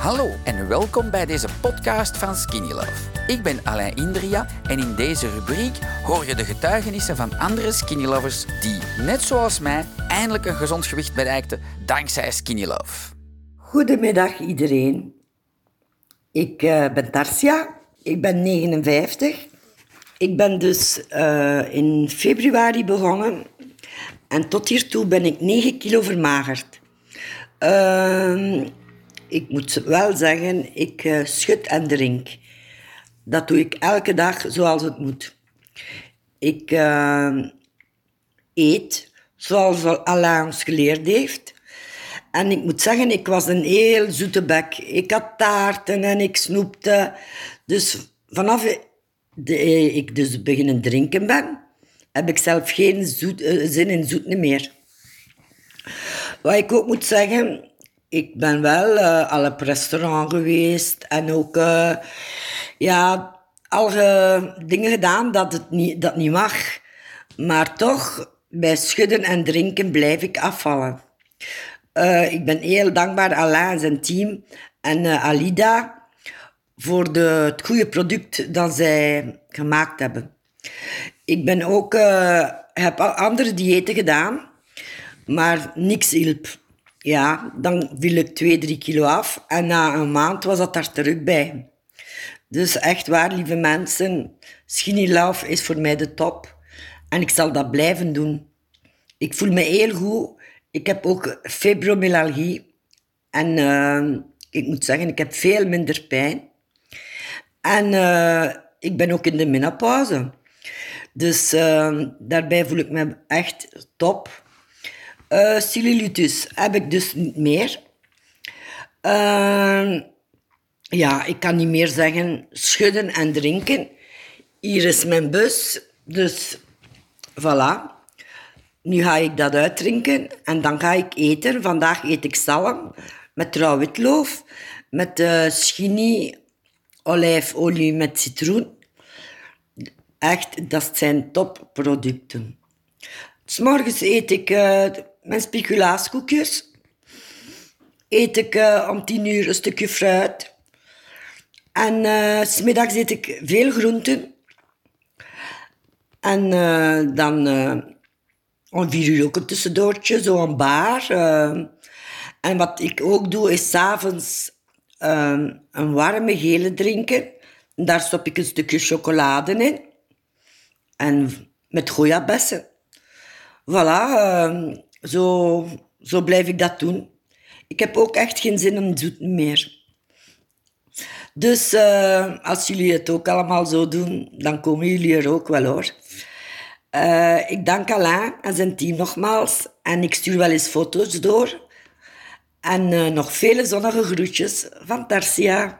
Hallo en welkom bij deze podcast van Skinny Love. Ik ben Alain Indria en in deze rubriek hoor je de getuigenissen van andere Skinny Lovers die, net zoals mij, eindelijk een gezond gewicht bereikten dankzij Skinny Love. Goedemiddag iedereen. Ik uh, ben Tarsia, ik ben 59. Ik ben dus uh, in februari begonnen en tot hiertoe ben ik 9 kilo vermagerd. Uh, ik moet wel zeggen, ik uh, schud en drink. Dat doe ik elke dag zoals het moet. Ik uh, eet zoals Allah ons geleerd heeft. En ik moet zeggen, ik was een heel zoete bek. Ik had taarten en ik snoepte. Dus vanaf de, ik dus beginnen drinken ben, heb ik zelf geen zin in zoet meer. Wat ik ook moet zeggen, ik ben wel uh, al op restaurant geweest en ook uh, ja, al dingen gedaan dat het niet, dat niet mag. Maar toch, bij schudden en drinken blijf ik afvallen. Ik ben heel dankbaar Alain en zijn team en Alida voor de, het goede product dat zij gemaakt hebben. Ik ben ook, heb andere diëten gedaan, maar niks hielp ja, dan viel ik twee, drie kilo af. En na een maand was dat daar terug bij. Dus echt waar, lieve mensen, Skinny Love is voor mij de top. En ik zal dat blijven doen. Ik voel me heel goed. Ik heb ook fibromyalgie. En uh, ik moet zeggen, ik heb veel minder pijn. En uh, ik ben ook in de menopauze. Dus uh, daarbij voel ik me echt top. Uh, heb ik dus niet meer. Uh, ja, ik kan niet meer zeggen schudden en drinken. Hier is mijn bus, dus voilà. Nu ga ik dat uitdrinken en dan ga ik eten. Vandaag eet ik zalm met rauw met uh, skinny olijfolie met citroen. Echt, dat zijn topproducten. S morgens eet ik uh, mijn speculaaskoekjes. Eet ik uh, om tien uur een stukje fruit. En uh, smiddags eet ik veel groenten. En uh, dan om vier uur ook een tussendoortje, zo een baar. en wat ik ook doe, is s'avonds een warme gele drinken. Daar stop ik een stukje chocolade in. En met gojabessen. Voilà, zo, zo blijf ik dat doen. Ik heb ook echt geen zin om zoet meer. Dus uh, als jullie het ook allemaal zo doen, dan komen jullie er ook wel hoor. Uh, ik dank Alain en zijn team nogmaals. En ik stuur wel eens foto's door. En uh, nog vele zonnige groetjes van Tarsia.